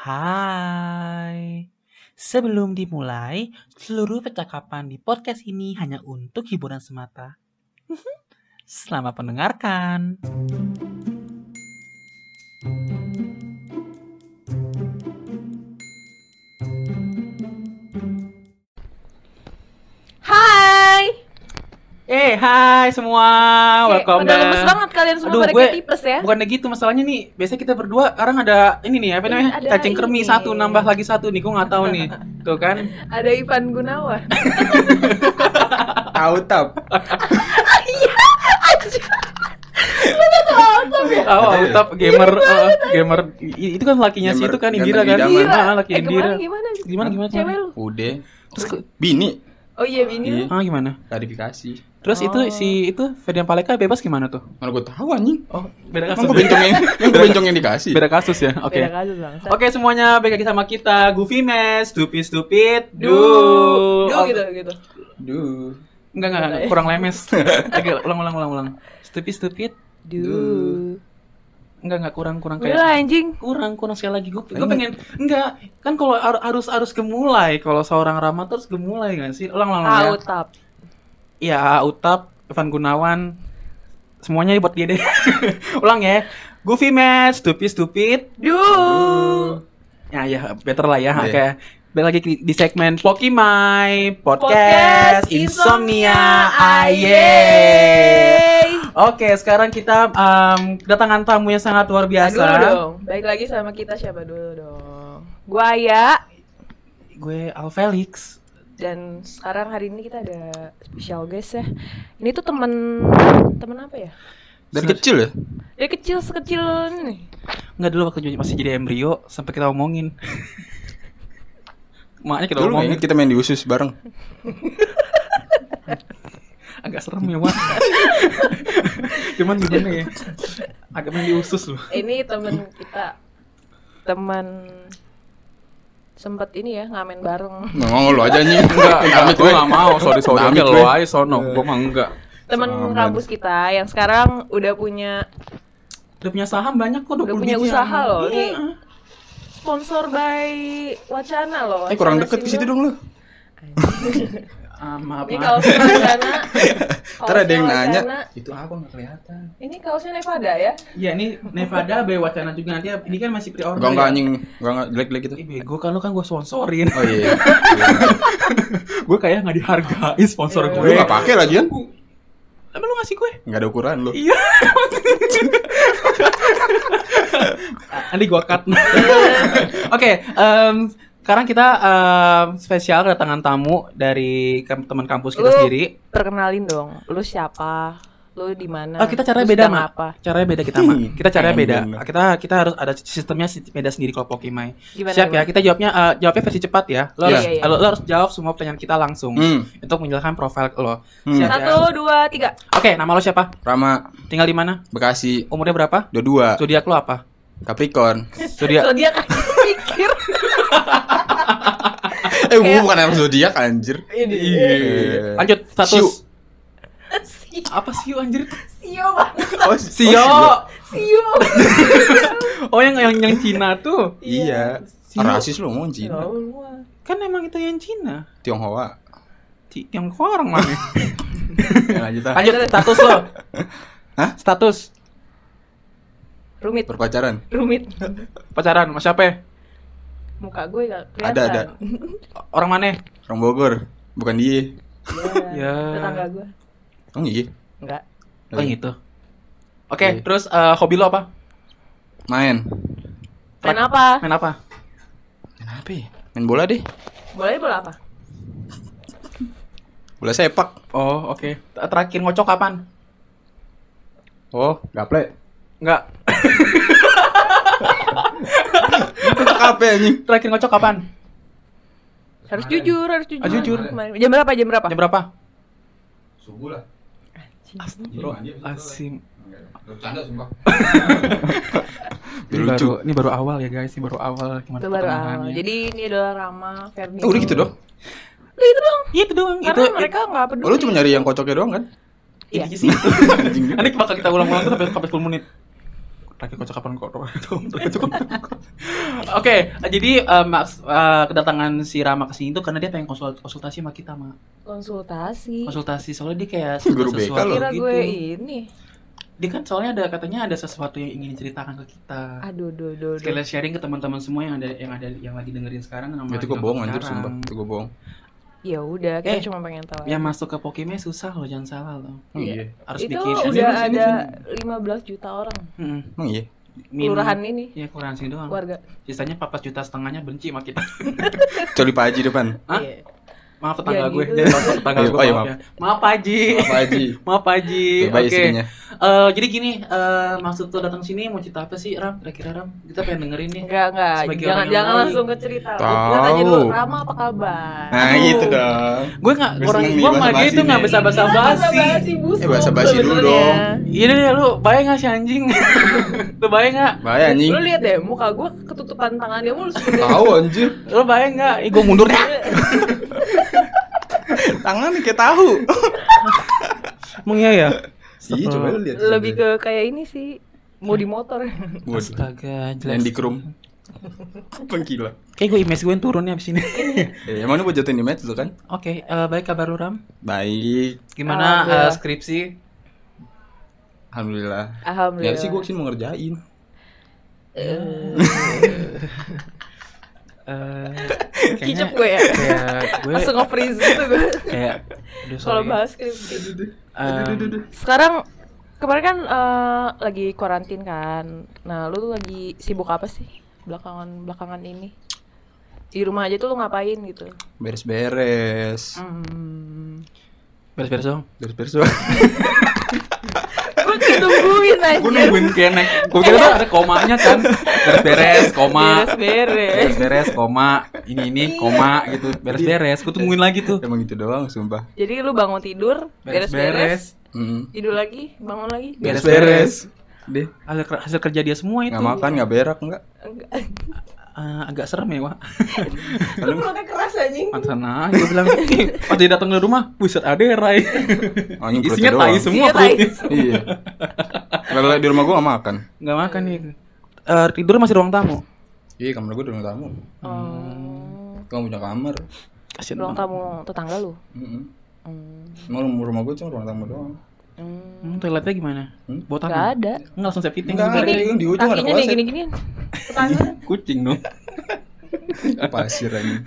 Hai. Sebelum dimulai, seluruh percakapan di podcast ini hanya untuk hiburan semata. Selamat mendengarkan. Eh, hai semua. Kayak Welcome udah back. lemes banget kalian semua Aduh, pada gue tipes ya. Bukannya gitu masalahnya nih. Biasanya kita berdua sekarang ada ini nih apa namanya? ada Cacing ini. satu nambah lagi satu nih. Gue nggak tahu nih. Tuh kan. Ada Ivan Gunawan. Tahu tap. Oh, Utap gamer uh, gamer itu kan lakinya sih itu kan Indira kan. idaman. Ah, laki eh, Indira. kemarin gimana? Gimana gimana? Cewek gimana? lu. Udah. Terus Bini Oh iya Bini. Iya. ah gimana? klarifikasi. Terus itu Oh. si itu Ferdian Paleka bebas gimana tuh? Mana gue tahu anjing. Oh, beda Emang kasus. gue bencong yang yang gue bencong yang dikasih. Beda kasus ya. Oke. Beda kasus bangsa. Oke semuanya balik lagi sama kita Goofy Mes, Stupid Stupid, Du. Du. Du Oh, gitu gitu. Duh. Enggak enggak, enggak, Udah ya. kurang lemes. Oke, ulang ulang ulang ulang. Stupid Stupid. Du. Enggak enggak kurang kurang Udah kayak lah anjing. kurang kurang sekali lagi gue gue pengen enggak kan kalau har- harus harus gemulai kalau seorang Rama terus gemulai kan sih ulang ulang ulang ya Out tap. Iya, Utap, Evan Gunawan, semuanya buat dia deh. Ulang ya. Goofy Match, Stupid Stupid. Du. Ya, ya, better lah ya. Iya. Oke. Balik lagi di, segmen Pokimai Podcast Podcast, Insomnia Aye. Oke, sekarang kita em, kedatangan tamu yang sangat luar biasa. Dulu dong. Baik lagi sama kita siapa dulu dong. Gua Aya Gue Al Felix. Dan sekarang hari ini kita ada special guest ya. Ini tuh temen temen apa ya? Dari kecil ya? Dia kecil sekecil ini. Enggak dulu waktu masih jadi embrio sampai kita omongin. Makanya kita Dulu omongin. kita main di usus bareng. agak serem ya Wan cuman gimana ya agak main di usus loh Ini temen kita teman sempet ini ya ngamen bareng. Ngomong lu aja anjing. enggak Amit gue gue. gak mau sorry sorry Amit gue. lo aja sono gue mah enggak Temen Sama. kampus kita yang sekarang udah punya udah punya saham banyak kok 20 Udah punya biji usaha loh, iya. nih. sponsor by Wacana loh. Eh kurang deket ke situ dong lu. Ah, maaf Ini maaf kaosnya Wacana. Ntar ada yang nanya. Itu apa nggak kelihatan Ini kaosnya Nevada ya? Iya ini Nevada Bay Wacana juga nanti ini kan masih pre-order Enggak enggak ya. anjing. Enggak enggak jelek-jelek gitu. Ih bego kan lu kan gue sponsorin Oh iya. gue kayak nggak dihargai sponsor Iya, gue Gue enggak pakai lagian. Emang lu ngasih gue? Enggak ada ukuran lu. Iya. Nanti gua cut. Oke, em, sekarang kita em, spesial kedatangan tamu dari teman kampus kita Lu- sendiri. Perkenalin dong, lu siapa? Lu di mana? Oh, kita caranya Lu beda, Mak. apa? Caranya beda kita, Mak. Hmm, Kita caranya beda. Kita kita harus ada sistemnya si- beda sendiri kalau Pokimai. Gimana? Siap ya, gimana? kita jawabnya eh, jawabnya versi cepat ya. Lo Iya, harus iya, iya. lo, lo harus jawab semua pertanyaan kita langsung Hmm. untuk menjelaskan profil lo. Hmm. Siap ya? Satu, dua, tiga. Oke, nama lo siapa? Rama Tinggal di mana? Bekasi Umurnya berapa? dua-dua Zodiak lo apa? Capricorn. Zodiak Zodiak kan mikir. Eh, gue bukan anak zodiak anjir. Ini. Iya. Lanjut status. Siu. Sio, Apa sih anjir? Sio banget. Oh, Sio. Sio. Oh yang yang yang Cina tuh. Iya. Sio. Rasis lu ngomong Cina. Kan emang itu yang Cina. Tionghoa. Ci- Yang orang mana? Ya, lanjut. Lanjut status lo. Hah? Status Rumit, Berpacaran. rumit. pacaran sama siapa? Muka gue gak kelihatan. Ada, ada. Orang mana? Orang Bogor. Bukan dia. Ya. Ya. Tetangga gue. Oh iya. Enggak. Oh gitu. Oke, Iya. terus eh, hobi lo apa? Main. Main apa? Main apa? Main apa ya? Main bola deh. Boleh bola apa? Bola sepak. Oh, oke. T- Terakhir ngocok kapan? Oh, gaple. Enggak. Itu apa anjing? Terakhir ngocok kapan? Harus jujur, harus jujur. Ah, jujur. Kemarin. Jam berapa? Jam berapa? Jam berapa? Subuh lah. Asim. Bercanda sumpah. Ini Lucu. baru, ini baru awal ya guys, ini baru awal gimana Itu baru awal. Jadi ini adalah Rama, Ferdi. Oh, udah gitu dong. Udah itu dong. Iya, itu doang. Karena itu mereka nggak peduli. Oh, lu cuma nyari yang kocoknya doang kan? Iya. Sih. Anjing. Nanti bakal kita ulang-ulang tuh sampai sampai 10 menit. Rakyat kocak kapan kok? Oke, jadi eh, Max eh, kedatangan si Rama ke sini tuh karena dia pengen konsul- konsultasi sama kita, Mak. Konsultasi. Konsultasi soalnya dia kayak Guru BK loh. Kira gitu. gue ini. Dia kan soalnya ada katanya ada sesuatu yang ingin diceritakan ke kita. Aduh, duh, duh, duh. Sekalian sharing ke teman-teman semua yang ada yang ada yang lagi dengerin sekarang sama Itu gue bohong anjir sumpah. Itu gue bohong. Ya udah, kita Eh, cuma pengen tahu. Yang aja. masuk ke Pokemon susah loh, jangan salah loh. Emang Iya. iya. Harus itu bikin udah Sini, ada 15 juta orang Mm-mm. Emang iya. Min- kelurahan ini Iya, kelurahan sini doang. warga. Sisanya 14 juta setengahnya benci sama kita. Kecuali Pak Haji depan. Hah? Iya. Maaf tetangga Ya, gue. gitu. Jadi maaf tetangga gue. ayo, maaf, ya. maaf Pak Haji. Pak Haji. Maaf Pak Haji. Oke. Eh, jadi gini, eh, maksud tuh datang sini mau cerita apa sih, Ram? Kira-kira Ram? Kita pengen dengerin nih. Enggak, enggak. Sebagai Jangan jangan langsung ke cerita. Tahu. Tanya dulu Rama apa kabar? Nah gitu dong. Gue nggak Gue orang gue mah basa-basi gitu nggak bisa basa basi. basi Eh, basa-basi dulu sebenarnya. dong. Iya deh, lu bayang nggak sih anjing? lu bayang nggak? Bahaya anjing. Lu lihat deh muka gue ketutupan tangannya mulu sebenarnya. Tahu anjir. Lu bayang nggak? Ih, gue mundur dah. Tangannya kayak tahu. Emang iya ya? Iya, coba lu lihat. Lebih ke kayak ini sih. Mau di motor. Astaga, jelas. Yang di krum. Penggila. Kayak gue image gue turun nih abis ini. Eh, emang lu buat jatuhin di match lu kan? Oke, eh, baik kabar lu Ram? Baik. Gimana eh, skripsi? Alhamdulillah. Alhamdulillah. Ya sih gue ke sini mau ngerjain. Eh, Kicep kayaknya gue ya. kayak gue Langsung nge-freeze gitu gue. kayak aduh, Kalau bahas skripsi. Eh, Sekarang kemarin kan eh, lagi karantin kan. Nah, lu tuh lagi sibuk apa sih belakangan belakangan ini? Di rumah aja tuh lu ngapain gitu? Beres-beres. Hmm. beres-beres dong. Beres-beres doang. Gue ditungguin aja. Gue nungguin kayak naik. Gue kira tuh ada komanya kan. Beres-beres, koma. Beres-beres. Beres-beres, koma. Ini ini koma gitu. Beres-beres. Gue tungguin lagi tuh. Emang gitu doang, sumpah. Jadi lu bangun tidur, beres-beres, Beres-beres. Hmm. tidur lagi, bangun lagi. Beres-beres. Deh. Hasil, hasil kerja dia semua itu. Nggak makan, nggak berak, nggak. Eh, agak serem ya, Wak. Lu perutnya keras anjing. Pantesan aja gue bilang, "Ih, pas dia datang ke rumah, buset ada Rai. Anjing perutnya Isinya tai semua perutnya. Iya. Kalau di rumah gua nggak makan. Nggak makan nih. Eh, tidur masih ruang tamu. Iya, kamar gua di ruang tamu. Oh. Gua punya kamar. Kasian Ruang tamu tetangga lu. Heeh. Hmm. Emang rumah, rumah gua cuma ruang tamu doang. Hmm. Hmm, toiletnya gimana? Hmm? Botak. Gak ada. Enggak langsung septic tank. Enggak, ada yang di ujung ada kloset. gini-ginian. Tetangga. Kucing dong. Pasir anjing.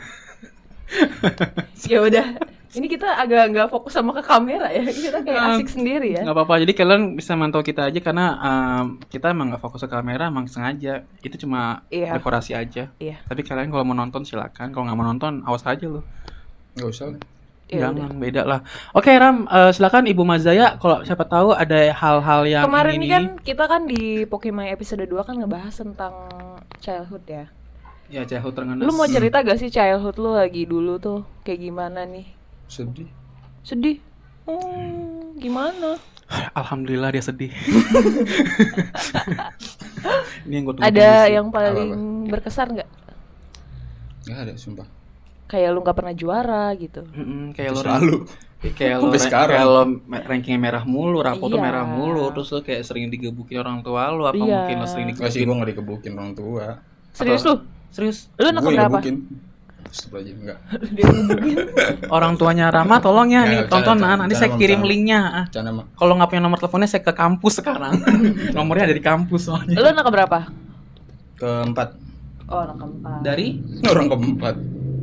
ya udah. Ini kita agak nggak fokus sama ke kamera ya. Kita kayak asik sendiri ya. Nggak apa-apa. Jadi kalian bisa mantau kita aja karena em, kita emang nggak fokus ke kamera, emang sengaja. Itu cuma Iya. dekorasi aja. Iya. Tapi kalian kalau mau nonton silakan. Kalau nggak mau nonton, awas aja loh. Enggak usah. Lah. Ya Jangan beda lah. Oke Ram, eh, silakan Ibu Mazaya. Kalau siapa tahu ada hal-hal yang Kemarin ini kan kita kan di Pokemon episode 2 kan ngebahas tentang childhood ya. ya childhood terengganas. Lu mau cerita gak sih childhood lu lagi dulu tuh kayak gimana nih? Sedih. Sedih. Hmm, gimana? Alhamdulillah dia sedih. ini yang gue tunggu. Ada yang paling berkesan nggak? Enggak ada, sumpah. Kayak lu nggak pernah juara gitu. kayak lo Selalu. kayak sekarang. kayak lo me- rankingnya merah mulu, rapot tuh Iya. merah mulu, terus lo kayak sering digebukin orang tua lo, apa Iya. mungkin lo sering Enggak sih digebukin? gua enggak dikebukin orang tua. Serius lu? Serius? Lu yang berapa? gebukin. Astagfirullah, enggak. Dia. Orang tuanya Rama tolong ya nih bercanda, tonton bercanda, nanti saya kirim linknya. Ah. Kalau nggak punya nomor teleponnya saya ke kampus sekarang. Nomornya ada di kampus soalnya. Lu anak berapa? Keempat. Oh, anak keempat. Dari Orang keempat.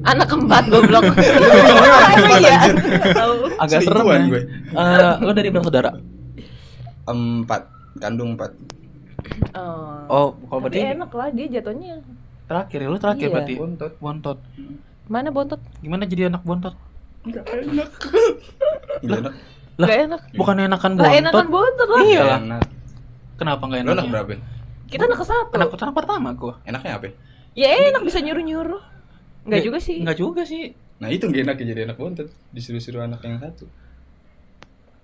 Anak keempat goblok. Iya. Tahu. agak serem ya. gue. Eh, lo dari berapa saudara? Empat. Kandung empat. Oh. Oh, kalau berarti enak lah dia jatuhnya. terakhir ya lo terakhir Iya. berarti. Bontot. Bontot. Mana bontot? Gimana jadi anak bontot? Enggak enak. Enggak enak. Lah, Gak enak. Bukan enakan bontot. enakan bontot lah. Iya lah. Enak. Kenapa nggak Lu enak? anak berapa? Kita anak ke satu. Anak anak pertama gua. Enaknya apa? Ya enak bisa nyuruh-nyuruh. Enggak juga sih. Enggak juga sih. Nah itu gak enak jadi anak bontot Disuruh-suruh anak yang satu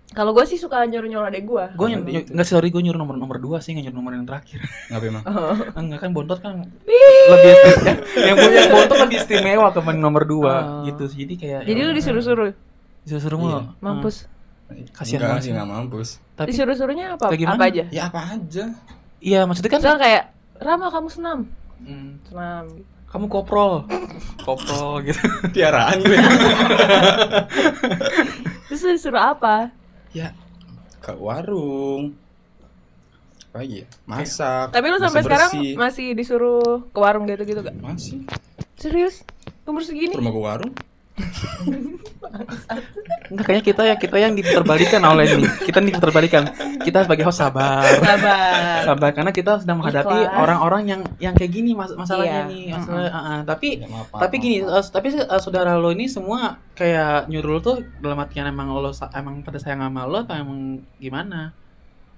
Kalau gue sih suka nyuruh-nyuruh adek gue. Gue Apa ny- gitu? nggak sorry gue nyuruh nomor nomor dua sih nggak nyuruh nomor yang terakhir. Ngapain emang? Enggak kan bontot kan lebih istimewa. yang punya bontot lebih istimewa ke nomor dua Oh. gitu. Jadi kayak Jadi lu disuruh-suruh, disuruh Iya. mulu. mampus. Kasihan Enggak banget sih nggak mampus Tapi Disuruh-suruhnya apa? Apa aja? Ya apa aja Iya, maksudnya kan Misalnya kayak Rama kamu senam, Hmm, senam. gitu. Kamu koprol. Koprol gitu. Tiaraan gue. Terus disuruh apa? ya ke warung. Apa ya? Masak. Tapi lu sampai sekarang masih disuruh ke warung gitu-gitu gak? masih. Serius? Umur segini? Rumah ke warung. Enggak kayaknya kita ya kita yang diterbalikan oleh ini. Kita nih diterbalikan. Kita sebagai host sabar. Sabar. Sabar karena kita sedang menghadapi orang-orang yang yang kayak gini mas masalahnya Iya. nih. Masalah, uh, uh. tapi Ya, maaf, tapi maaf, gini, maaf. eh, tapi eh, saudara lo ini semua kayak nyuruh lo tuh dalam artian emang lo emang pada sayang sama lo apa emang gimana?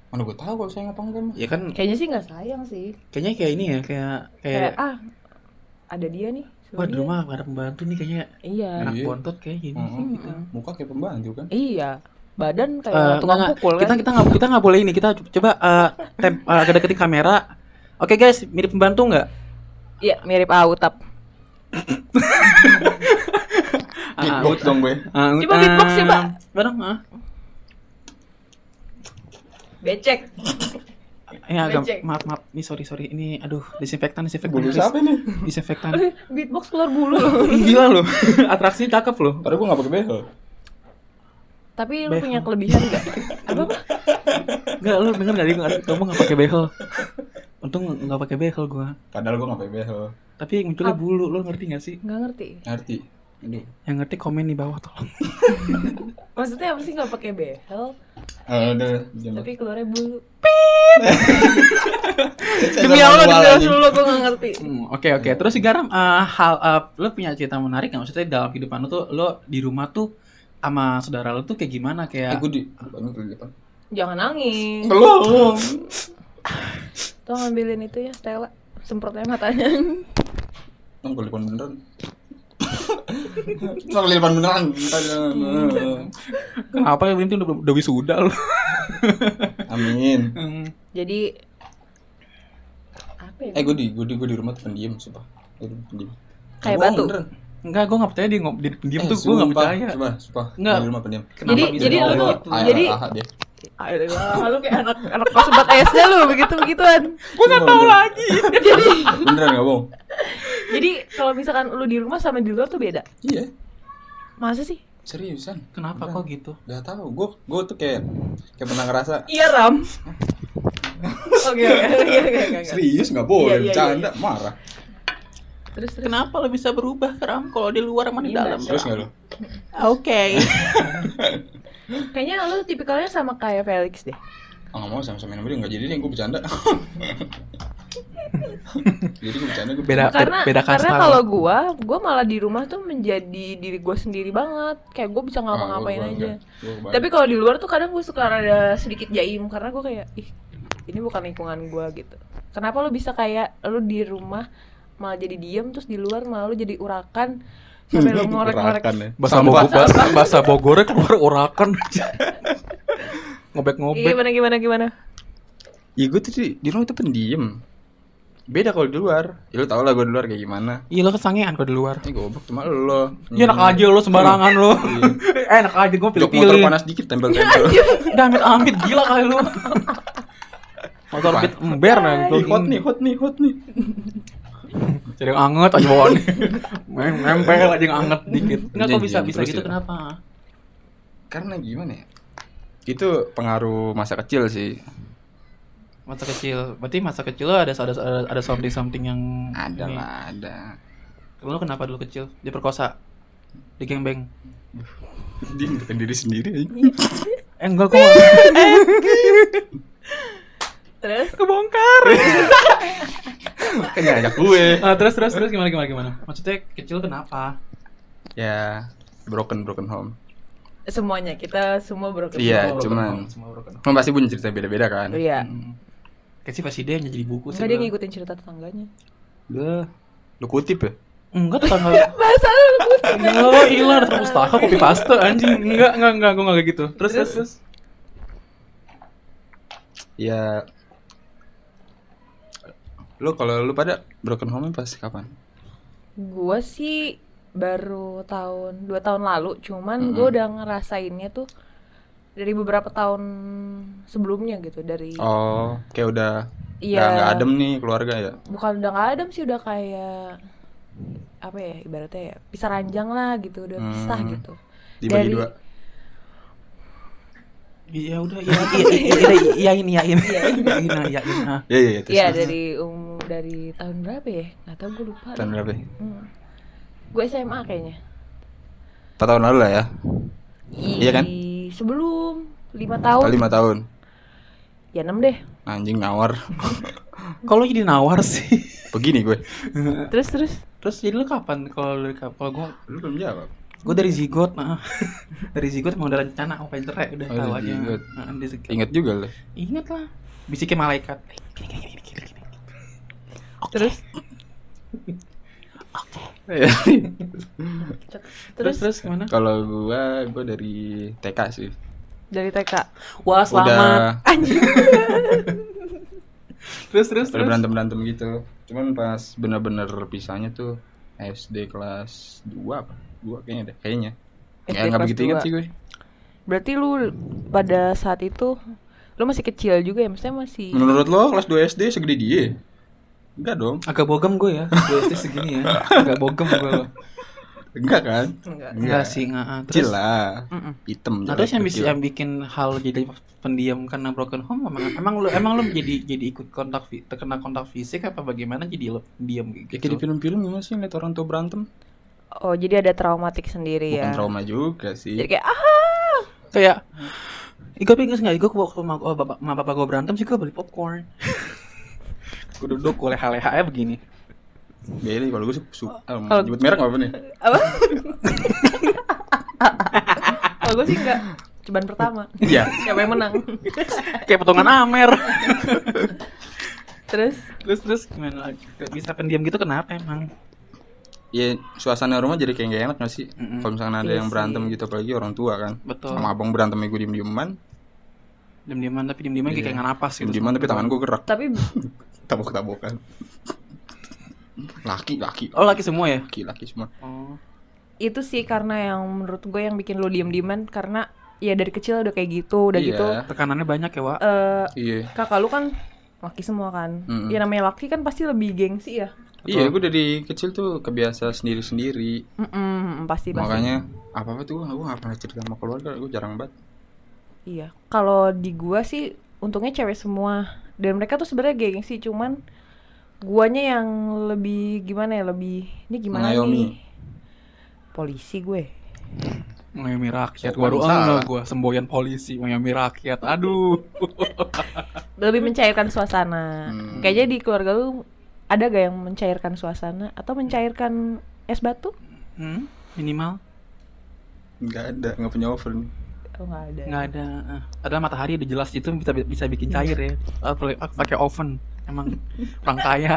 Mana gue tahu kalau saya ngapa enggak mah. Ya kan Kayaknya sih nggak sayang sih. kayaknya kayak ini ya kayak Kayak kayak ah ada dia nih. Wah di rumah gak ada pembantu nih kayaknya Iya. anak Iya. bontot kayak gini Mm-mm. gitu. Muka kayak pembantu kan. Iya. Badan kayak Eh, tukang enggak, pukul kita kan. kita nggak kita nggak boleh ini kita coba eh tem eh, agak deketin kamera oke guys mirip pembantu nggak Iya, mirip Autap. Beatbox dong gue. ah, Coba beatbox ya, Mbak. bareng ah Becek. Ya agak Becek. maaf maaf ini sorry sorry ini aduh disinfektan disinfektan Bulu siapa nih? disinfektan Beatbox keluar bulu loh. gila loh atraksinya cakep loh Padahal gue gak pakai behel. Tapi lu Behel. punya kelebihan enggak? Apa apa? Enggak, lu denger gak dia nggak- kamu gak pakai behel untung nggak pakai behel gua Padahal gue gak pakai behel. tapi munculnya bulu lo ngerti gak sih Enggak ngerti. Ngerti. Aduh. yang ngerti komen di bawah tolong Maksudnya apa sih enggak pakai behel Aduh. jangan- tapi keluarnya bulu? Saya Demi Allah anjing. dulu gue enggak ngerti. Hmm, oke oke terus si garam eh, hal eh, lo punya cerita menarik nggak maksudnya dalam kehidupan lo tuh lo di rumah tuh sama saudara lo tuh kayak gimana Eh kayak gue di depan. Jangan nangis. Belum. Tuh ngambilin itu ya Stella. Semprotnya matanya. Ke depan beneran. Nong ke depan beneran. kenapa ya ini udah, udah wisuda lo Amin. Jadi apa ya? Eh gue di gue di gue di rumah tuh pendiam sumpah. Gue pendiam. Kayak batu. beneran. enggak gue nggak percaya dia ngom di Eh, tuh gue nggak sumpah, percaya Sumpah, sumpah. Enggak. Gue di rumah pendiam. Kenapa Jadi- bisa jadi lu ngomong tuh- gitu? Jadi- ah, ah. Ayolah, lu kayak anak anak kelas sebat SD lu begitu begituan. Gue gak tau lagi jadi Beneran gak bohong? Jadi kalau misalkan lu di rumah sama di luar tuh beda. Iya. Masa sih? Seriusan. kenapa kok gitu Gak tau. Gue gue tuh kayak kayak pernah ngerasa Iya Ram. Oke oke oke oke oke. serius nggak boleh Iya, iya, bercanda marah. Terus terus. kenapa lo bisa berubah keram kalau di luar sama di Gimana? dalam Terus nggak lo? oke Kayaknya lu tipikalnya sama kayak Felix deh. Ah nggak mau sama-sama sama dia nggak jadi deh gue bercanda. jadi gue bercanda gue Beda. Karena beda karena kalau lo. gua, gua malah di rumah tuh menjadi diri gua sendiri banget. Kayak gua bisa ngapa-ngapain aja. Tapi kalau di luar tuh kadang gue suka ada sedikit jaim karena gue kayak ih ini bukan lingkungan gue gitu. Kenapa lu bisa kayak lu di rumah malah jadi diem terus di luar malah lu jadi urakan sampai lu ngorek-ngorek. ya. bahasa. Bogor bahasa, bahasa Bogornya keluar urakan Iya, ngobek-ngobek Gimana gimana gimana? Iya gue tuh di, di rumah itu pendiam. Beda kalau di luar. Ya lu tau lah gue di luar kayak gimana. iya lo kesangean kok di luar Ini goblok cuma lo. Iya enak aja lo sembarangan lo Iya. enak aja gue Jok motor pilih-pilih panas dikit tempel-tempel. Udah amit-amit gila kali lu motor beat ember nah Ih, hot nih, hot nih, hot nih. jadi anget aja bawaan main nempel aja yang anget dikit enggak kok bisa bisa gitu ya. kenapa Karena gimana ya? Itu pengaruh masa kecil sih. Masa kecil berarti masa kecil lo ada ada ada, ada something something yang Ada ini. lah, ada. lo kenapa dulu kecil diperkosa digengbeng Dia ngedekan diri sendiri aja. eh enggak kok nggak. Terus kebongkar Kan ngajak gue. nah, terus terus terus gimana gimana gimana maksudnya kecil kenapa Ya, broken broken home. semuanya kita semua broken Iya, Semua broken cuman- home, semua broken home. Pasti punya cerita beda-beda kan? Iya. Hmm. Kayak sih pasti dia yang jadi buku sih. Enggak dia gua. ngikutin cerita tetangganya. Udah. Lu kutip ya? Enggak tetangga. Bahasa lu Enggak, ilah ada pustaka kopi paste anjing. Enggak, enggak, enggak, gua enggak kayak gitu. Terus terus terus. Ya Lu kalau lu pada broken home pas kapan? Gua sih baru tahun dua tahun lalu, cuman Mm-mm. gue udah ngerasainnya tuh dari beberapa tahun sebelumnya gitu dari Oh, kayak udah iya udah nggak adem nih keluarga ya. bukan udah nggak adem sih udah kayak apa ya ibaratnya ya pisah ranjang lah gitu udah pisah Hmm. gitu Dibagi Dari- dua. Iya udah iya iya iya iya iya ini ya ini iya ini ya ini. Iya iya iya. terus, Iya terus. dari um, dari tahun berapa ya nggak tahu gue lupa Tahun berapa? ya? hmm. gue SMA kayaknya Empat tahun lalu lah ya. Iya kan? Sebelum lima tahun lima tahun. ya enam deh Anjing nawar. Kalau jadi nawar sih. Begini gue. terus terus Terus jadi lu kapan kalau lu kalau gua Lu belum jawab. gua dari zigot nah. dari zigot mau ada rencana mau pengen cerai udah Oh, tahu aja. zigot. Heeh, di zigot. Ingat juga lah. Ingat lah. Bisiknya malaikat. Gini gini gini gini gini. terus Terus terus terus gimana? Kalau gua gua dari TK sih. dari TK Wah, selamat. Udah Terus terus terus. berantem berantem gitu. Cuman pas bener-bener pisahnya tuh SD kelas 2 apa? 2 kayaknya deh, kayaknya. SD Ya nggak kelas begitu ingat dua. sih gue. berarti lu pada saat itu lu masih kecil juga ya maksudnya masih Menurut lo kelas 2 SD segede dia? Enggak dong. Agak bogem gue ya. Gue SD segini ya. Agak bogem gue loh. Enggak kan? enggak Enggak sih, enggak. Kecil Terus lah. Mm-mm. Hitam. Nah, terus yang bisa yang bikin hal jadi pendiam karena broken home emang, emang lu emang lu jadi jadi ikut kontak terkena kontak fisik apa bagaimana jadi lu pendiam Ya, gitu. kayak di film-film gimana sih ngeliat orang tua berantem? oh jadi ada traumatik sendiri Bukan ya trauma juga sih. jadi kayak ah Kayak gue pengen nggak? Gue waktu sama, oh, bapak, bapak gue berantem sih gue beli popcorn. gue duduk gue leha-leha ya begini. Beda kalau gue su- su- ah, Kalau- nyebut merek apa nih? apa kalau gue sih enggak cobaan pertama Iya. siapa yang menang Kayak potongan Amer. terus terus terus gimana lagi? Bisa pendiam gitu kenapa emang? Ya suasana rumah jadi kayak gak enak gak sih? Mm-mm. Kalau misalkan ada Iya yang berantem sih. gitu apalagi orang tua kan. Betul. Sama abang berantem gue Diam-diaman tapi diam-diaman kayak Iya. nggak napas gitu. diem-dieman tapi tangan gue gerak. tapi Tabok-tabokan. Laki, laki, Oh laki semua ya? laki, laki semua. Oh. itu sih karena yang menurut gue yang bikin lo diem dieman karena ya dari kecil udah kayak gitu udah Iya. gitu Tekanannya banyak ya, Wak. eh Iya. kakak lu kan laki semua kan Mm-mm. ya namanya laki kan pasti lebih gengsi ya Iya, gue dari kecil tuh kebiasa sendiri-sendiri. Mm-mm, pasti pasti Makanya apa-apa tuh gue gak pernah cerita sama keluarga, gue jarang banget. Iya kalau di gua sih untungnya cewek semua dan mereka tuh sebenarnya gengsi cuman guanya yang lebih gimana ya lebih ini gimana Mengayomi. nih polisi gue Mengayomi rakyat. Oh, Baru enggak gua semboyan polisi mengayomi rakyat. Aduh. lebih mencairkan suasana Hmm. kayaknya di keluarga lu ada gak yang mencairkan suasana atau mencairkan es batu Hmm, minimal Nggak ada, nggak punya oven. Oh nggak ada nggak ada. eh, Adalah matahari udah jelas itu bisa bisa bikin cair ya. Apalagi pakai oven. Emang orang kaya,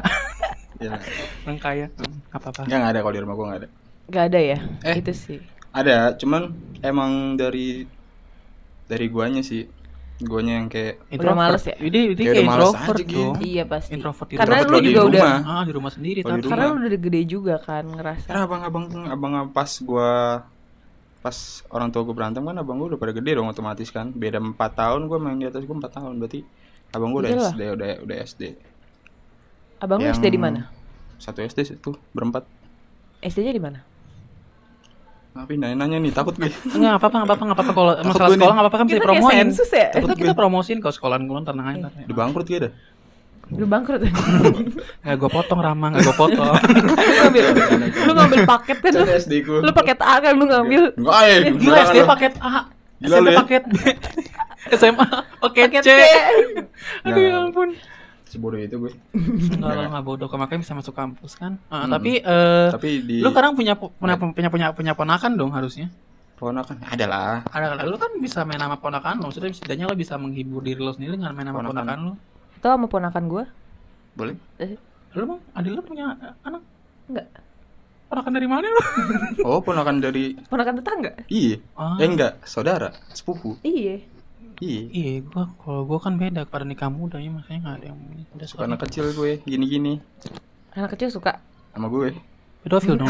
Ya, orang kaya. Hmm, apa-apa. nggak ada kalau di rumah gue nggak ada. nggak ada ya Eh. itu sih Ada, cuman emang dari dari guanya sih. Guanya yang kayak Udah males ya? Dia, dia Kayak kayak introvert aja gitu. dong. iya pasti Introvert di karena rumah. lu Introvert juga di udah rumah. Ah, di rumah sendiri tapi karena lu udah gede juga kan ngerasa Karena abang-abang abang pas gua pas orang tua gue berantem kan abang gue udah pada gede dong otomatis kan. Beda 4 tahun gue main di atas gue 4 tahun berarti. Abang gue udah. SD udah udah SD abang Yang- SD di mana? satu SD itu berempat. SD-nya di mana? Tapi nanya nanya nih takut gue Enggak apa-apa, enggak apa-apa, enggak apa-apa. Kalau masalah gue sekolah nih. enggak apa-apa kan bisa sensus ya. Kita kita promosiin kalau sekolahan gue tenang aja. ntar. udah bangkrut gue dah lu bangkrut Enggak gue potong Rama, enggak gue potong. lu ngambil lu ngambil paket kan lu, SD ku lu paket A kan lu ngambil. Enggak ya Gila SD paket A, Gila lu ya. paket B, SMA paket C. Aduh ya ampun. sebodoh itu gue Enggak lah, enggak bodoh, makanya bisa masuk kampus kan. Ah, tapi eh tapi di lu sekarang punya punya punya punya punya ponakan dong harusnya. ponakan? Ada lah. Ada lu kan bisa main sama ponakan lu, maksudnya setidaknya lu bisa menghibur diri lu sendiri dengan main sama Ponakan. ponakan lu. Itu sama ponakan gua boleh Lu bang, adik lu punya anak? Enggak. Ponakan dari mana lu? oh ponakan dari ponakan tetangga iya Ah. eh enggak saudara sepupu iya iya Iya, gua kalau gua kan beda pada nikah muda ya makanya nggak ada yang udah suka anak kecil gue gini gini anak kecil suka sama gue Pedofil dong.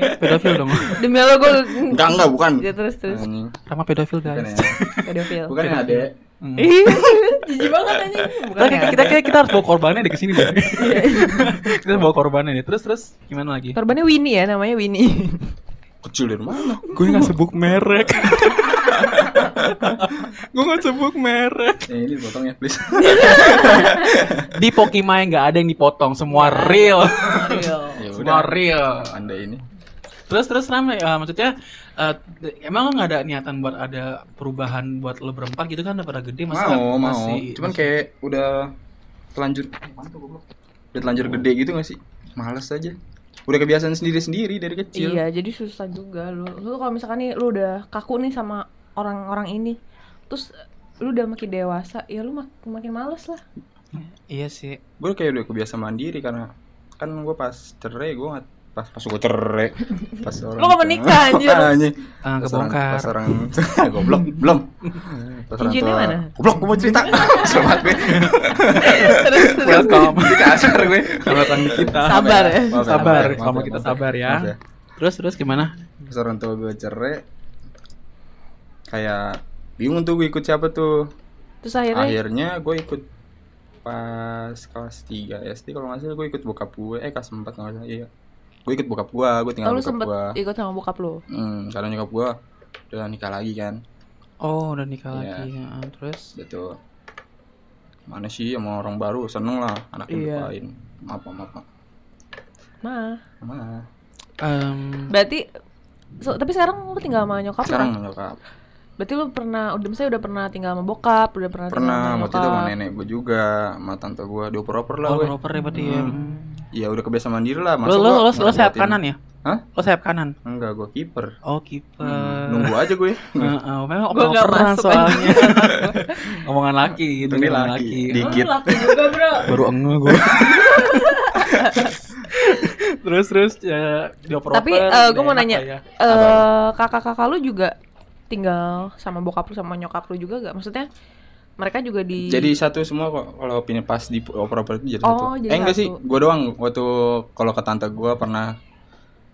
Ya. pedofil dong. Demi Allah gue Enggak enggak bukan. Ya terus terus. Rama pedofil Bukan guys. ya. pedofil. Bukan ya, Ade. Hmm. Jijik banget anjing. Bukan Kita, kita, kita, kita harus bawa korbannya deh ke sini deh. kita bawa korbannya nih. Terus terus gimana lagi? Korbannya Winnie ya, namanya Winnie. Kecil dari mana? Gue nggak sebut merek. gue nggak sebut merek. Eh, ini potong ya, please. Di Pokimai nggak ada yang dipotong, semua real. Real. ya Semua real. Anda ini. Terus terus ramai, eh, maksudnya eh, emang lo nggak ada niatan buat ada perubahan buat lo berempat gitu kan udah pada gede masa Mau, mau. masih Cuman masih- kayak udah telanjur Udah telanjur gede gitu gak sih? Males aja. Udah kebiasaan sendiri-sendiri dari kecil. Iya, jadi susah juga lu. Lu kalau misalkan nih lu udah kaku nih sama orang-orang ini, terus lu udah makin dewasa, ya lu mak makin males lah. Iya sih. Gue kayak udah kebiasa mandiri karena kan gue pas cerai gue pas pas gue cerai pas orang Lu nggak menikah, anjir. anjir Ah, pas orang kebongkar. pas orang goblok belum pas orang tua mana? goblok gue mau cerita selamat gue terus. Welcome. di kasar gue Selamat datang di kita. Sabar ya. Sabar, sama kita sabar ya. Terus terus gimana? pas orang tua gue cerai kayak bingung tuh gue ikut siapa tuh Terus akhirnya akhirnya gue ikut pas kelas 3 SD kalau nggak salah gue ikut bokap gue eh kelas 4 nggak salah iya gue ikut bokap gue gue oh, tinggal lu bokap sempet gue ikut sama bokap lu. hmm, karena nyokap gue udah nikah lagi kan Oh, udah nikah Iya. lagi. ya. Terus gitu mana sih sama orang baru seneng lah anaknya Iya. didoain maaf maaf maaf Mah. maaf em, Berarti so, tapi sekarang lu tinggal sama nyokap sekarang kan? nyokap Berarti lu pernah udah misalnya udah pernah tinggal sama bokap, udah pernah, tinggal pernah sama waktu itu sama nenek gue juga sama tante gue dioper-oper lah oh, gue proper ya berarti ya. Iya udah kebiasa mandiri lah Lo masa lo gua lo, lo sayap kanan ya? Hah? Lo sayap kanan. enggak gue kiper Oh, kiper. Hmm, nunggu aja gue Heeh, memang Gua nggak masuk soalnya. Omongan laki gitu, Ini laki. laki. Dikit. Oh, laku juga, Bro. Baru enge gue. terus terus ya dioper Tapi eh, gue mau nanya, eh kakak-kakak lu juga tinggal sama bokap lu sama nyokap lu juga gak? Maksudnya mereka juga di jadi satu semua kok kalau pindah pas di oper-oper itu jadi Oh, satu jadi eh enggak satu. sih gue doang waktu kalau ke tante gue pernah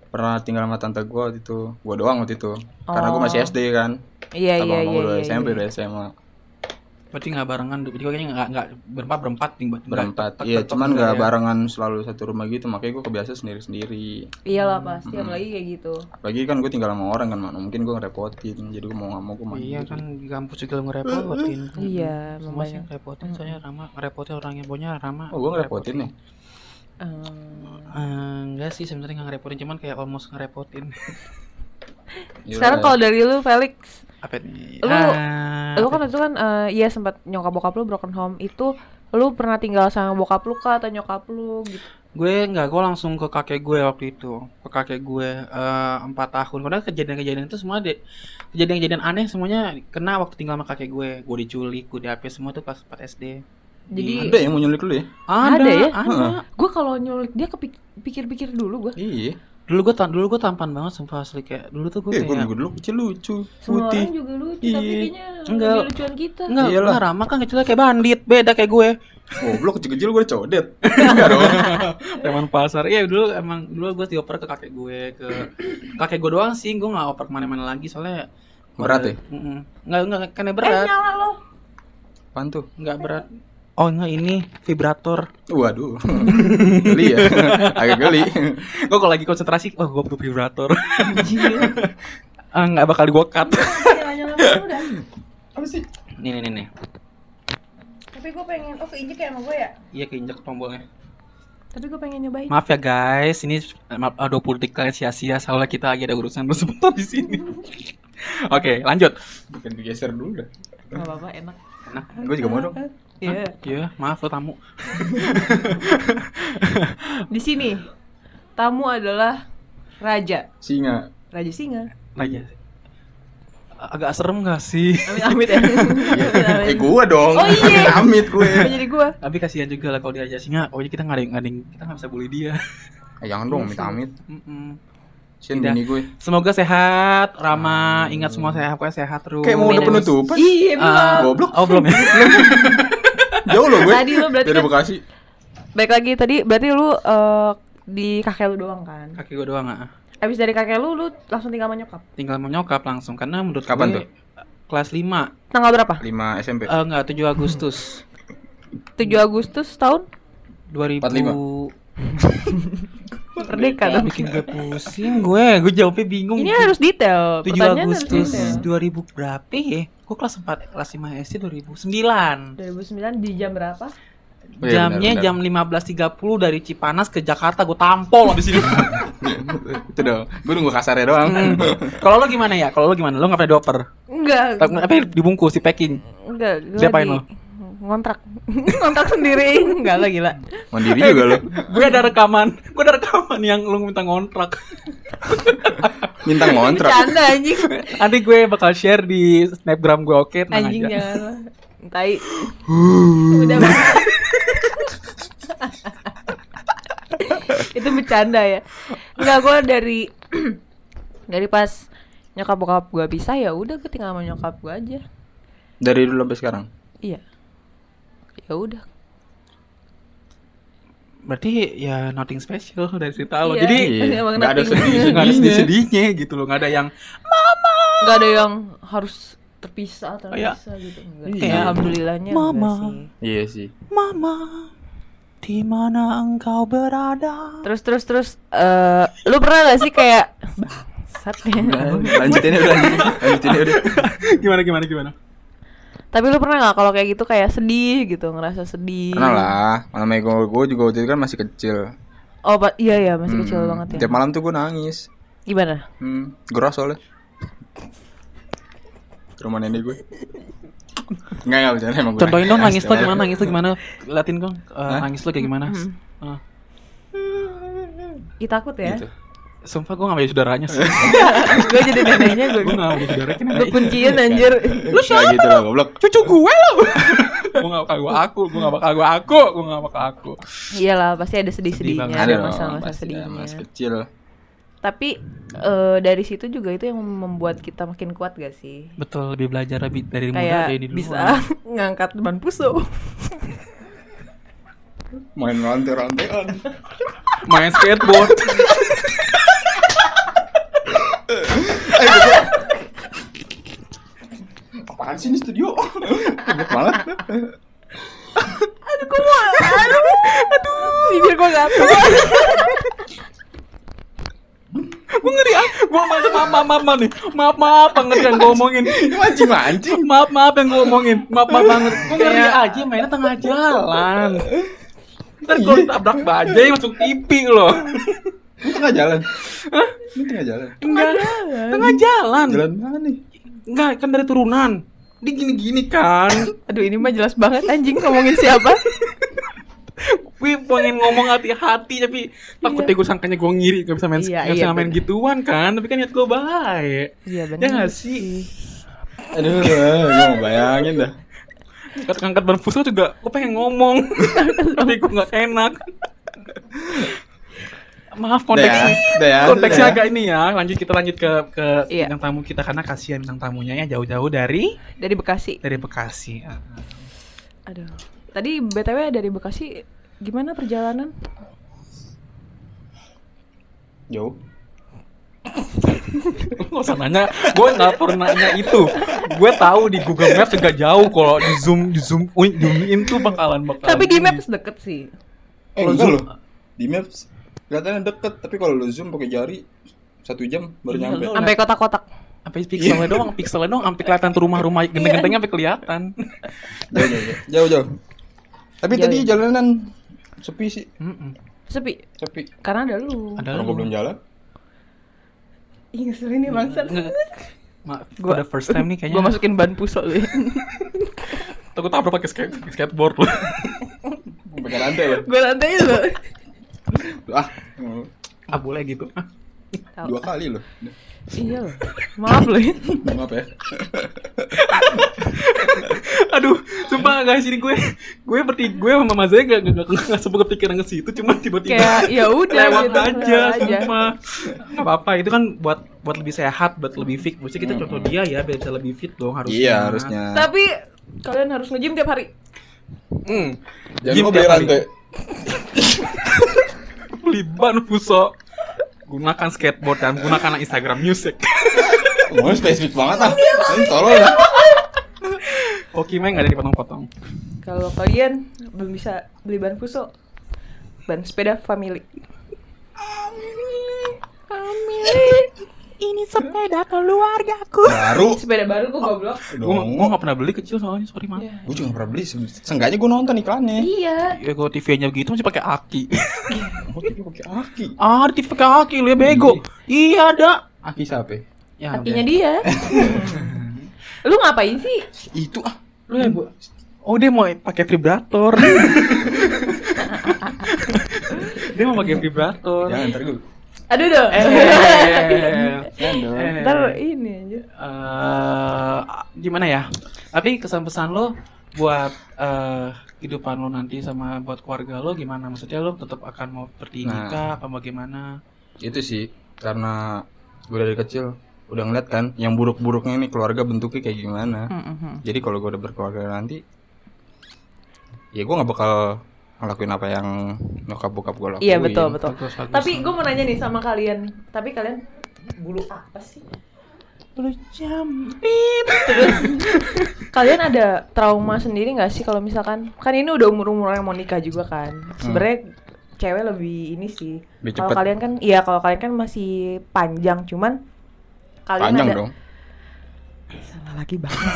pernah tinggal sama tante gue waktu itu gue doang waktu itu karena gue masih Oh. SD kan Iya Abang iya iya. udah iya, SMP iya. udah SMA Berarti nggak barengan, jadi kayaknya nggak nggak berempat berempat nggak- berempat nggak iya cuman gitu nggak ya. barengan selalu satu rumah gitu makanya gue kebiasa sendiri sendiri Iyalah pasti Hmm. apalagi kayak gitu. apalagi kan gue tinggal sama orang kan mana mungkin gue ngerepotin jadi gue mau nggak mau gue mandiri Iya kan di kampus juga ngerepotin. Iya, Semua sih ngerepotin soalnya Rama ngerepotin orangnya pokoknya Rama. oh gue ngerepotin nih Eh, enggak sih sebenarnya nggak ngerepotin cuman kayak almost ngerepotin. Iya Sekarang lah. kalau dari lu Felix, Apa nih? Lu- Ah, lu kan itu kan eh, iya sempat nyokap bokap lu broken home itu lu pernah tinggal sama bokap lu kah atau nyokap lu gitu? gue nggak gue langsung ke kakek gue waktu itu ke kakek gue eh, empat tahun karena kejadian-kejadian itu semua deh kejadian-kejadian aneh semuanya kena waktu tinggal sama kakek gue gue diculik gue diapain semua tuh pas 4 SD Jadi ada yang mau nyulik lu ya ada, Ada ya? ada. gue kalau nyulik dia kepikir-pikir dulu gue. iya dulu gue dulu gue tampan banget sumpah asli kayak dulu tuh gue eh gue kayak dulu kecil lucu Semua putih orang juga lucu Iya. tapi kayaknya Enggak. lucuan kita. enggak Iyalah. enggak ramah kan kecilnya kayak bandit beda kayak gue Goblok kecil-kecil gue codet. Enggak dong. Teman pasar iya dulu emang dulu gue dioper ke kakek gue ke kakek gue doang sih gue nggak oper ke mana-mana lagi soalnya Berat ya? Mm-mm. nggak nggak kan Eh berat nyala lo. Apaan tuh? nggak berat oh enggak ini vibrator Waduh. geli ya. Agak geli. gue kalau lagi konsentrasi oh gue butuh vibrator ah nggak bakal gue cut udah. Apa sih? nih nih nih, nih. Tapi gue pengen, oh keinjek ya sama gue ya? iya keinjek tombolnya Tapi gue pengen nyobain. maaf ya guys ini eh, maaf, eh, 20 detik kalian sia-sia soalnya kita lagi ada urusan dulu sebentar di sini oke lanjut Bukan digeser dulu dah. Gak apa-apa, enak. Enak. Gue juga mau dong. Iya. iya maaf lo tamu Di sini tamu adalah raja, Singa. raja singa. Raja agak serem gak sih Amit amit ya. Amit, amit. Eh gue dong. Oh, iya. Amit gue. Jadi gue. tapi kasihan juga lah kalau diajak singa pokoknya kita nggak ada yang- nggak ada yang- kita nggak bisa bully dia Eh, jangan dong amit amit. Tidak. bini gue. semoga sehat Rama ingat semua sehat pokoknya sehat terus Kayak mau udah penutupan. Iya, Ah, belum. Goblok. oh belum ya Jauh loh gue. Tadi lu berarti Dari kan- Bekasi. Baik lagi tadi berarti lu eh, di kakek lu doang kan. Kakek gue doang ah. Abis dari kakek lu, lu langsung tinggal sama nyokap. Tinggal mau nyokap langsung karena menurut Kapan gue tuh? kelas 5 Tanggal berapa? 5 SMP. Eh enggak 7 Agustus 7 Agustus tahun 2000 Merdeka dong. bikin gue pusing gue gue jawabnya bingung Ini harus detail. 7 Pertanyaan harus Agustus detail. 2000 berapa ya? Gue kelas 4 kelas 5 SD 2009 2009 di jam berapa? Oh iya, Jamnya benar, jam 15.30 dari Cipanas ke Jakarta gue tampol di sini. itu dong. Gue nunggu kasarnya doang. Hmm. Kalau lo gimana ya? Kalau lo gimana? Lo nggak pernah dioper? Enggak. Tapi apa dibungkus, di packing? Enggak, Diapain lagi lo? Ngontrak. ngontrak sendiri. Enggak lah gila. Mandiri juga lo. gue ada rekaman, gue ada rekaman yang lo minta ngontrak. Minta ngontrak. Bercanda anjing. Nanti gue bakal share di snapgram gue oke, tenang Anjing aja. jangan lah. Tai. Udah. Itu bercanda ya. Enggak gue dari dari pas nyokap bokap gue bisa ya udah gue tinggal sama nyokap gue aja. Dari dulu sampai sekarang. Iya. Ya udah. Berarti ya nothing special dari cerita lo. Iya. Jadi Iya. Emang Nggak ada sedih. nggak ada sedih-sedihnya gitu loh, nggak ada yang Enggak ada yang harus terpisah terpisah gitu enggak. Iya. Kayak alhamdulillahnya Mama. sih. Iya sih. Mama, di mana engkau berada? Terus terus terus eh lu pernah gak sih kayak bangsat ya. Lanjutin udah. Lanjutin udah. gimana gimana gimana? Tapi lu pernah gak kalau kayak gitu kayak sedih gitu, ngerasa sedih? Pernah lah. Malam gue gue juga waktu itu kan masih kecil. Oh, pa- iya ya, masih kecil Hmm. banget ya. Tiap malam tuh gue nangis. Gimana? Hmm, geras soalnya. Ke rumah nenek gue. Enggak enggak bercanda emang gue. Contohin dong nangis lo gimana, nangis lo gimana? Latin dong, eh, Hah? nangis lo kayak gimana? Hmm. Ah. Ih takut ya. Gitu. Sumpah gue gak jadi saudaranya sih gue jadi neneknya gue. Gue gak jadi saudaranya kan Gue kunciin anjir. Lu siapa? gitu lah goblok. Cucu gue lo Gue gak bakal gue aku Gue gak bakal gue aku Gue gak bakal aku Iyalah, pasti ada sedih-sedihnya, Sedih ada masa-masa sedihnya. Mas kecil. Tapi eh, dari situ juga itu yang membuat kita makin kuat gak sih? Betul lebih belajar lebih dari muda Kayak dari dulu bisa ngangkat ban puso. Main rantai-rantaian. Main skateboard Apaan sih ini studio? Enak banget. aduh, mau? Aduh, aduh, bibir gue gatel. Gue ngeri ah Gue maaf maaf maaf maaf, maaf nih Maaf maaf banget yang gue omongin Mancing-mancing. Maaf maaf yang gue omongin Maaf maaf banget Gue ngeri aja mainnya tengah jalan Ntar gue ditabrak bajai masuk TV loh Ini tengah jalan. Hah? Ini tengah jalan. Enggak Tengah jalan Jalan mana nih? Enggak kan dari turunan Dia gini-gini kan Aduh, ini mah jelas banget anjing ngomongin siapa? Gue pengen ngomong hati-hati tapi takut Iya. gue sangkanya gue ngiri gak bisa main Iya, gak bisa iya, main gituan kan tapi kan niat gue baik Iya ya gak sih Aduh, gue mau bayangin dah. angkat angkat ban juga gue pengen ngomong tapi gue nggak enak maaf konteksnya ya, ya, konteksnya ya. agak ini ya lanjut kita lanjut ke ke Iya. bintang tamu kita karena kasihan bintang tamunya ya jauh-jauh dari Dari Bekasi. dari Bekasi Aduh. Tadi BTW dari Bekasi gimana perjalanan? Jauh. Gak usah nanya, gue nggak pernah nanya itu. Gue tahu di Google Maps juga jauh kalau di zoom di zoom zoom in tuh bakalan bakalan. Tapi di. Maps deket sih. Eh, Kalau zoom- loh. Di Maps kelihatannya deket, tapi kalau lu zoom pakai jari satu jam baru Iya, nyampe. lo- Sampai kotak-kotak. sampai pixelnya doang, pixelnya doang, sampai kelihatan tuh rumah-rumah genteng-gentengnya sampai kelihatan. Jauh, jauh. Tapi Jauh, tadi jalanan sepi sih, Mm-mm. Sepi. sepi. Karena ada lu. Ada lu. gua belum jalan. Ih, ngeselin nih bangsat. Maaf, Gua- the first time nih kayaknya. Gue masukin ban puso lu. Takut tabrak pakai skate, skateboard lu. Pakai rantai loh. Gue lantai lu. Ah, ah boleh gitu. Ah, Tahu. dua kali loh. Iya loh. Maaf loh. ya. Maaf ya. Aduh, sumpah guys ini gue gue berarti gue sama Mas Zaya gak, gak, gak, gak sempat kepikiran ke situ cuma tiba-tiba Kayak ya udah lewat gitu, aja lewat aja. sumpah Gak apa-apa itu kan buat buat lebih sehat buat lebih fit maksudnya kita contoh dia ya biar bisa lebih fit dong harusnya Iya, harusnya. Tapi kalian harus nge-gym tiap hari. hmm. Jangan Gym tiap beli hari. rantai. beli ban fuso gunakan skateboard dan gunakan Instagram Music Ngomongnya spesifik banget ah. Ini tolol ya. Oke meng nggak ada dipotong-potong Kalau kalian belum bisa beli ban fuso, ban sepeda family. Ini sepeda keluargaku Baru. Sepeda baru kok goblok. gue gue nggak pernah beli kecil soalnya sorry mah Iya. Gue juga gak pernah beli. Seenggaknya gue nonton iklannya. Iya. ya gue TV-nya gitu masih pakai aki Oh, tapi pakai aki. ah di TV pakai aki lu ya bego iya ada Aki siapa? ya Kakinya udah. dia. Lu ngapain sih? Itu ah. lu ya bu oh dia mau pakai vibrator dia mau pakai vibrator Jangan ntar gue. Aduh dong. eh, Jangan dong. eh, Ntar ini aja. eh, gimana ya? Tapi kesan-pesan lo buat eh, kehidupan lo nanti sama buat keluarga lo gimana? Maksudnya lo tetap akan mau seperti Nah. nikah apa bagaimana? Itu sih karena gue dari kecil udah ngeliat kan yang buruk-buruknya ini keluarga bentuknya kayak gimana. Jadi kalau gue udah berkeluarga nanti ya gue nggak bakal ngelakuin apa yang nyokap bokap gue lakuin. Iya betul betul. Bagus, bagus. Tapi gue mau nanya nih sama kalian. Tapi kalian bulu apa sih? Lu jam. Terus kalian ada trauma sendiri nggak sih kalau misalkan kan ini udah umur umurnya mau nikah juga kan? Sebenarnya cewek lebih ini sih. Kalau kalian kan, iya kalau kalian kan masih panjang, cuman kalian Panjang ada dong. Salah lagi banget.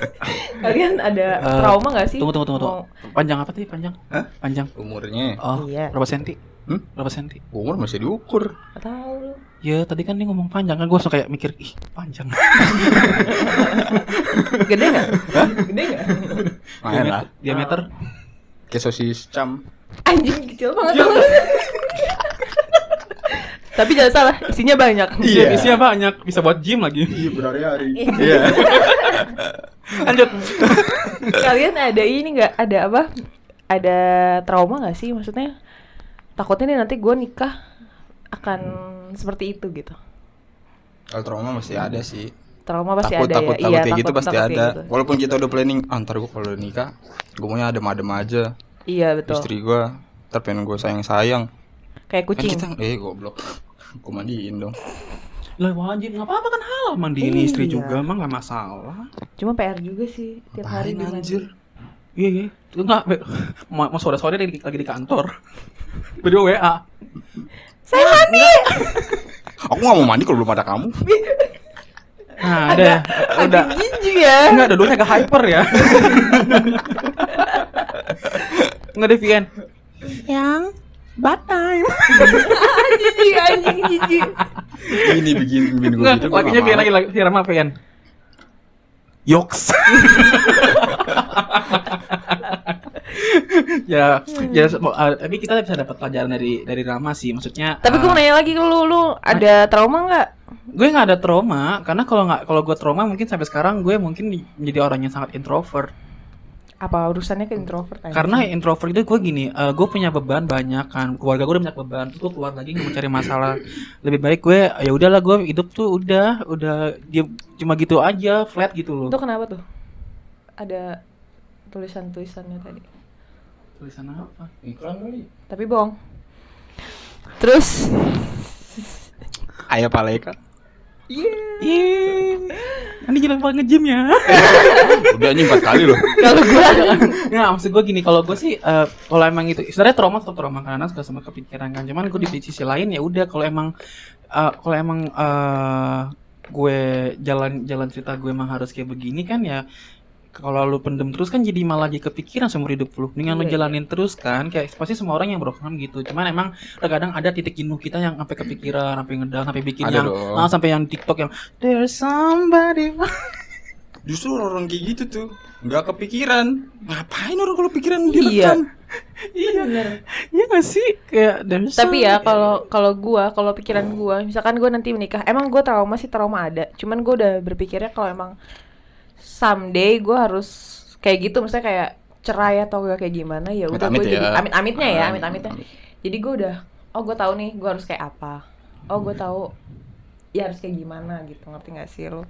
kalian ada Eh, trauma nggak sih? Tunggu tunggu tunggu. Mau- tunggu. Panjang apa tadi? Panjang? Hah? Panjang. Umurnya Oh, Iya. berapa senti? Hmm? Berapa senti? umur masih diukur. Tahu. Ya tadi kan dia ngomong panjang kan gue suka kayak mikir ih panjang. Gede nggak? Gede nggak? Lumayan lah. Diameter? Kayak sosis cam. Anjing kecil banget tuh. Tapi jangan salah, isinya banyak. Iya, Iya. isinya banyak, bisa buat gym lagi. Iya berhari-hari. Iya. Lanjut. Kalian ada ini nggak? Ada apa? Ada trauma nggak sih? Maksudnya takutnya nih nanti gue nikah akan seperti itu gitu. Kalau trauma masih ada sih. Trauma pasti takut ada takut ya. takut iya, kayak gitu takut- pasti takut ada. gitu. Walaupun kita udah planning, ah, ntar gue kalau nikah, gue maunya adem-adem aja. Iya betul. Istri gue, ntar pengen gue sayang-sayang. Kayak Kan kucing. kita, eh goblok. Gue mandiin dong. Lah wajib nggak apa-apa kan halal mandiin istri Iya. juga emang nggak masalah. Cuma PR juga sih tiap hari Ngapain, dimandi. anjir? Iya iya. Itu enggak mau, mau sore-sore lagi, lagi di kantor. Berdua WA. Saya mandi. Aku gak mau mandi kalau belum ada kamu. Nah, ada, udah. Jijik ya. Enggak ada dulu agak hyper ya. Enggak ada VN. Yang bad time. Jijik anjing jijik. Ini bikin bikin gue gitu. VN mau. lagi lagi apa VN? Yoks. ya, ya uh, tapi kita bisa dapat pelajaran dari dari Rama sih. Maksudnya Tapi gue uh, mau nanya lagi ke lu, lu ada trauma nggak? gue nggak ada trauma karena kalau nggak kalau gue trauma mungkin sampai sekarang gue mungkin di- menjadi orang yang sangat introvert Apa urusannya ke introvert? anjing? karena introvert itu gue gini eh, gue punya beban banyak kan keluarga gue udah banyak beban terus gue keluar lagi nggak mencari masalah lebih baik gue ya udahlah gue hidup tuh udah udah dia cuma gitu aja flat gitu loh itu kenapa tuh? Ada tulisan-tulisannya tadi. tulisan apa Iklan kali. Tapi bohong. Terus Ayah Paleka. Iya, nanti jangan lupa nge-gym ya. Udah nih empat kali loh. kalau gue Nggak, maksud gue gini, kalau gue sih, eh, kalau emang itu, sebenarnya trauma tetap trauma karena suka sama kepikiran kan. Cuman gue di sisi lain ya udah, kalau emang, eh, kalau emang eh, gue jalan jalan cerita gue emang harus kayak begini kan ya. Kalau lu pendem terus kan jadi malah jadi kepikiran seumur hidup lu. Dengan lu Iya, jalanin terus kan, kayak pasti semua orang yang berusaha gitu. Cuman emang terkadang ada titik jenuh kita yang sampai kepikiran, sampai ngedang, sampai bikin Ada yang, dong. ah, sampai yang TikTok yang there's somebody. Justru orang kayak gitu tuh nggak kepikiran. Ngapain orang kalau pikiran Iya. direkam? Iya, iya gak sih? Kayak there's Tapi ya kalau kalau gua, kalau pikiran gua, misalkan gua nanti menikah, emang gua trauma sih trauma ada. Cuman gua udah berpikirnya kalau emang someday gua harus kayak gitu, misalnya kayak cerai atau gak kayak gimana ya udah gua jadi ya. amit-amitnya ya, Ah, amit-amitnya. amit. Jadi gua udah oh gua tahu nih gua harus kayak apa. Oh gua tahu ya harus kayak gimana gitu, ngerti gak sih lu?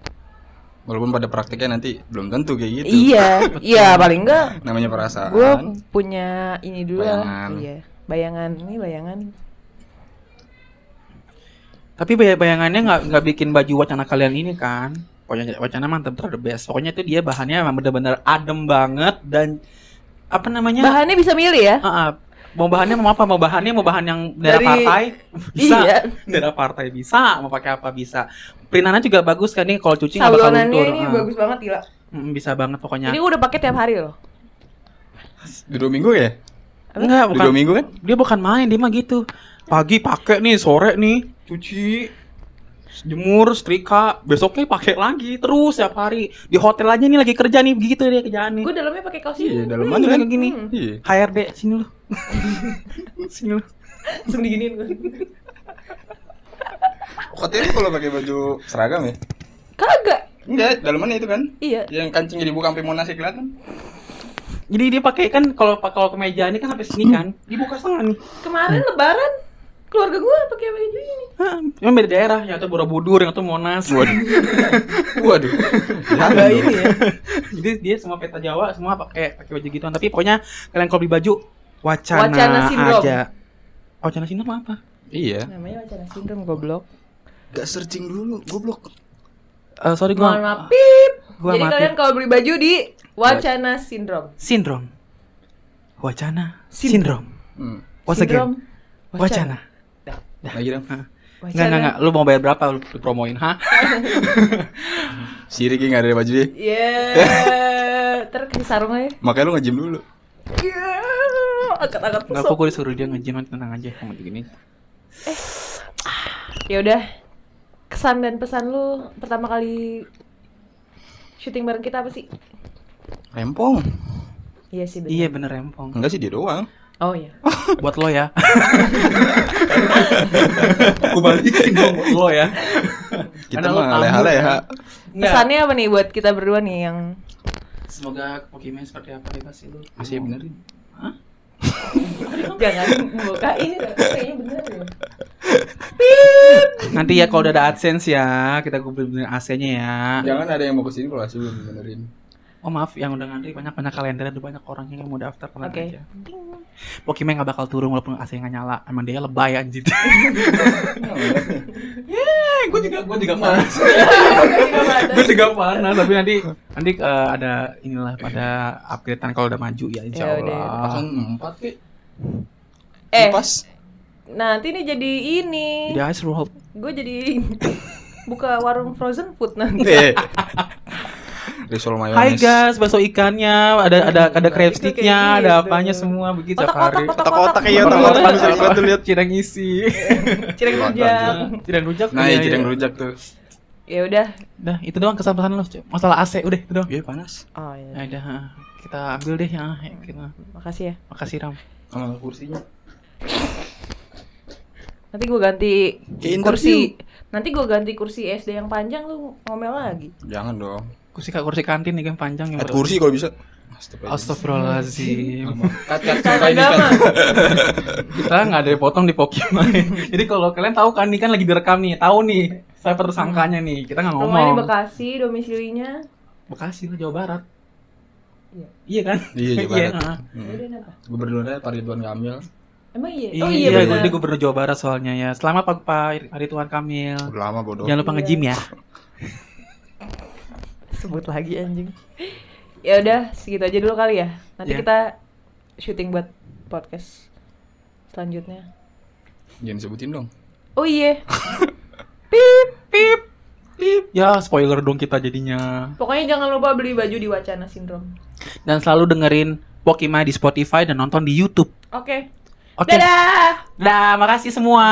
Walaupun pada prakteknya nanti belum tentu kayak gitu. Iya, iya paling enggak Namanya perasaan. gue punya ini dulu Bayangan. iya bayangan ini bayangan Tapi bay- bayangannya nggak nggak bikin baju wacana kalian ini kan? Pokoknya wacana mantap the best. Pokoknya itu dia bahannya emang bener-bener adem banget dan apa namanya? Bahannya bisa milih ya? Ah, ah. mau bahannya mau apa? Mau bahannya mau bahan yang dari Dari- partai bisa. Iya. Dari partai bisa. Mau pakai apa bisa. Printannya juga bagus kan nih kalau cuci nggak bakal luntur. ini Ah. bagus banget gila. Mm, bisa banget pokoknya. Ini udah pakai tiap hari loh. Di dua minggu ya? Enggak, Di bukan. dua minggu kan? Dia bukan main, dia mah gitu. Pagi pakai nih, sore nih cuci, jemur, setrika, besoknya pakai lagi terus setiap hari. Di hotel aja nih lagi kerja nih, begitu dia kerjaan nih. Gue dalamnya pakai kaos Iya, ini. dalamannya Hmm, kan kayak gini. Hmm. Iya. HRD sini lu. sini lu. Langsung diginiin gue. Katanya kalau pakai baju seragam ya? Kagak. Enggak, dalamannya itu kan? Iya. Yang kancingnya dibuka sampai monas ya kelihatan. Jadi dia pakai kan kalau kalau kemeja ini kan sampai sini kan, dibuka setengah nih. Kemarin lebaran keluarga gue pakai baju ini. Hah, Emang beda daerah, yang itu Borobudur, yang itu Monas. Waduh. Waduh. Agak ini ya. Jadi dia semua peta Jawa semua pakai pakai baju gituan. Tapi pokoknya kalian kalau beli baju wacana, Wacana sindrom. aja. Wacana sindrom apa? Iya. Namanya wacana sindrom goblok. Gak searching dulu, goblok. Eh sorry Mohon gua maaf, pip. gua Jadi mati. kalian kalau beli baju di wacana sindrom. sindrom. Wacana Sindrom. Hmm. Once again. Sindrom Wacana. Lagi dong. Enggak enggak enggak. Lu mau bayar berapa lu dipromoin, ha? Si Ricky gak ada baju dia. Iya. Ntar kasih sarung aja. Makanya lu nge-gym dulu. Iya. Angkat-angkat Enggak pusok. kok gue disuruh dia nge-gym nanti tenang aja kamu gini. Ya udah. Kesan dan pesan lu pertama kali syuting bareng kita apa sih? Rempong. Iya sih bener. Iya bener rempong. Enggak sih dia doang. Oh iya. Buat lo ya. Gue balikin dong buat lo ya. Kita Karena mah kan. ya. Enggak. Pesannya apa nih buat kita berdua nih yang Semoga Pokemon seperti apa deh pasti lu. Masih benerin. jangan buka ini kayaknya bener ya. Nanti ya kalau udah ada AdSense ya, kita benerin AC-nya ya. Jangan ada yang mau ke sini kalau hasil belum benerin. Oh maaf, yang udah ngantri banyak banyak kalender ada banyak orang yang mau daftar tenang Oke. aja. Pokemon gak bakal turun walaupun AC nggak nyala. Emang dia lebay anjir. gue juga gue juga panas. gue juga panas tapi nanti nanti eh, ada inilah pada upgradean kalau udah maju ya insya Ya udah. Allah. Kan empat sih. Eh, Pas. nanti nih jadi ini. Jadi ice roll. Gue jadi buka warung frozen food nanti. Risol Hai mayones. guys, bakso ikannya, ada ada ada crab sticknya, ada gitu. apanya semua begitu tiap Kotak-kotak, hari. kotak-kotak. Kotak-kotak iya, Kotak-kotak. kotak-kotak bisa tuh lihat. Cireng isi. Cireng rujak. Cireng rujak. Nah, iya, ya jadi iya. rujak tuh. Ya udah. Udah, itu doang kesan-pesan lo. Cok. Masalah AC, udah itu doang. Iya panas. Oh Nah, iya. udah, ha. kita ambil deh ya. Kita. Makasih ya. Makasih Ram. Sama kursinya. Nanti gue ganti kursi. Nanti gue ganti kursi SD yang panjang lu ngomel lagi. Jangan dong. Kursi kursi kantin nih kan panjang yang At kursi kalau bisa. Astagfirullahaladzim. Kita nggak ada dipotong di Pokemon. Jadi kalau kalian tahu kan nih kan lagi direkam nih, tahu nih siapa tersangkanya nih. Kita nggak Rumahnya di ngomong. Bekasi, domisilinya. Bekasi lah Jawa Barat. Iya. Iya kan? Iya, Jawa Barat. ha. Udah apa? Gubernurnya Pak Ridwan Kamil. Emang iya? Iya, Oh iya, iya, gue benar. dia gubernur Jawa Barat soalnya ya. Selamat Pak Pak Rituan Kamil. Udah lama bodoh. Jangan lupa Iya. nge-gym ya. Sebut lagi anjing. Ya udah, segitu aja dulu kali ya. Nanti Iya. kita syuting buat podcast selanjutnya. Jangan sebutin dong. Oh iya. Pip, pip, pip. Ya, spoiler dong kita jadinya. Pokoknya jangan lupa beli baju di Wacana Syndrome. Dan selalu dengerin Pokima di Spotify dan nonton di YouTube. Oke. Oke. Dadah. Dah, makasih semua.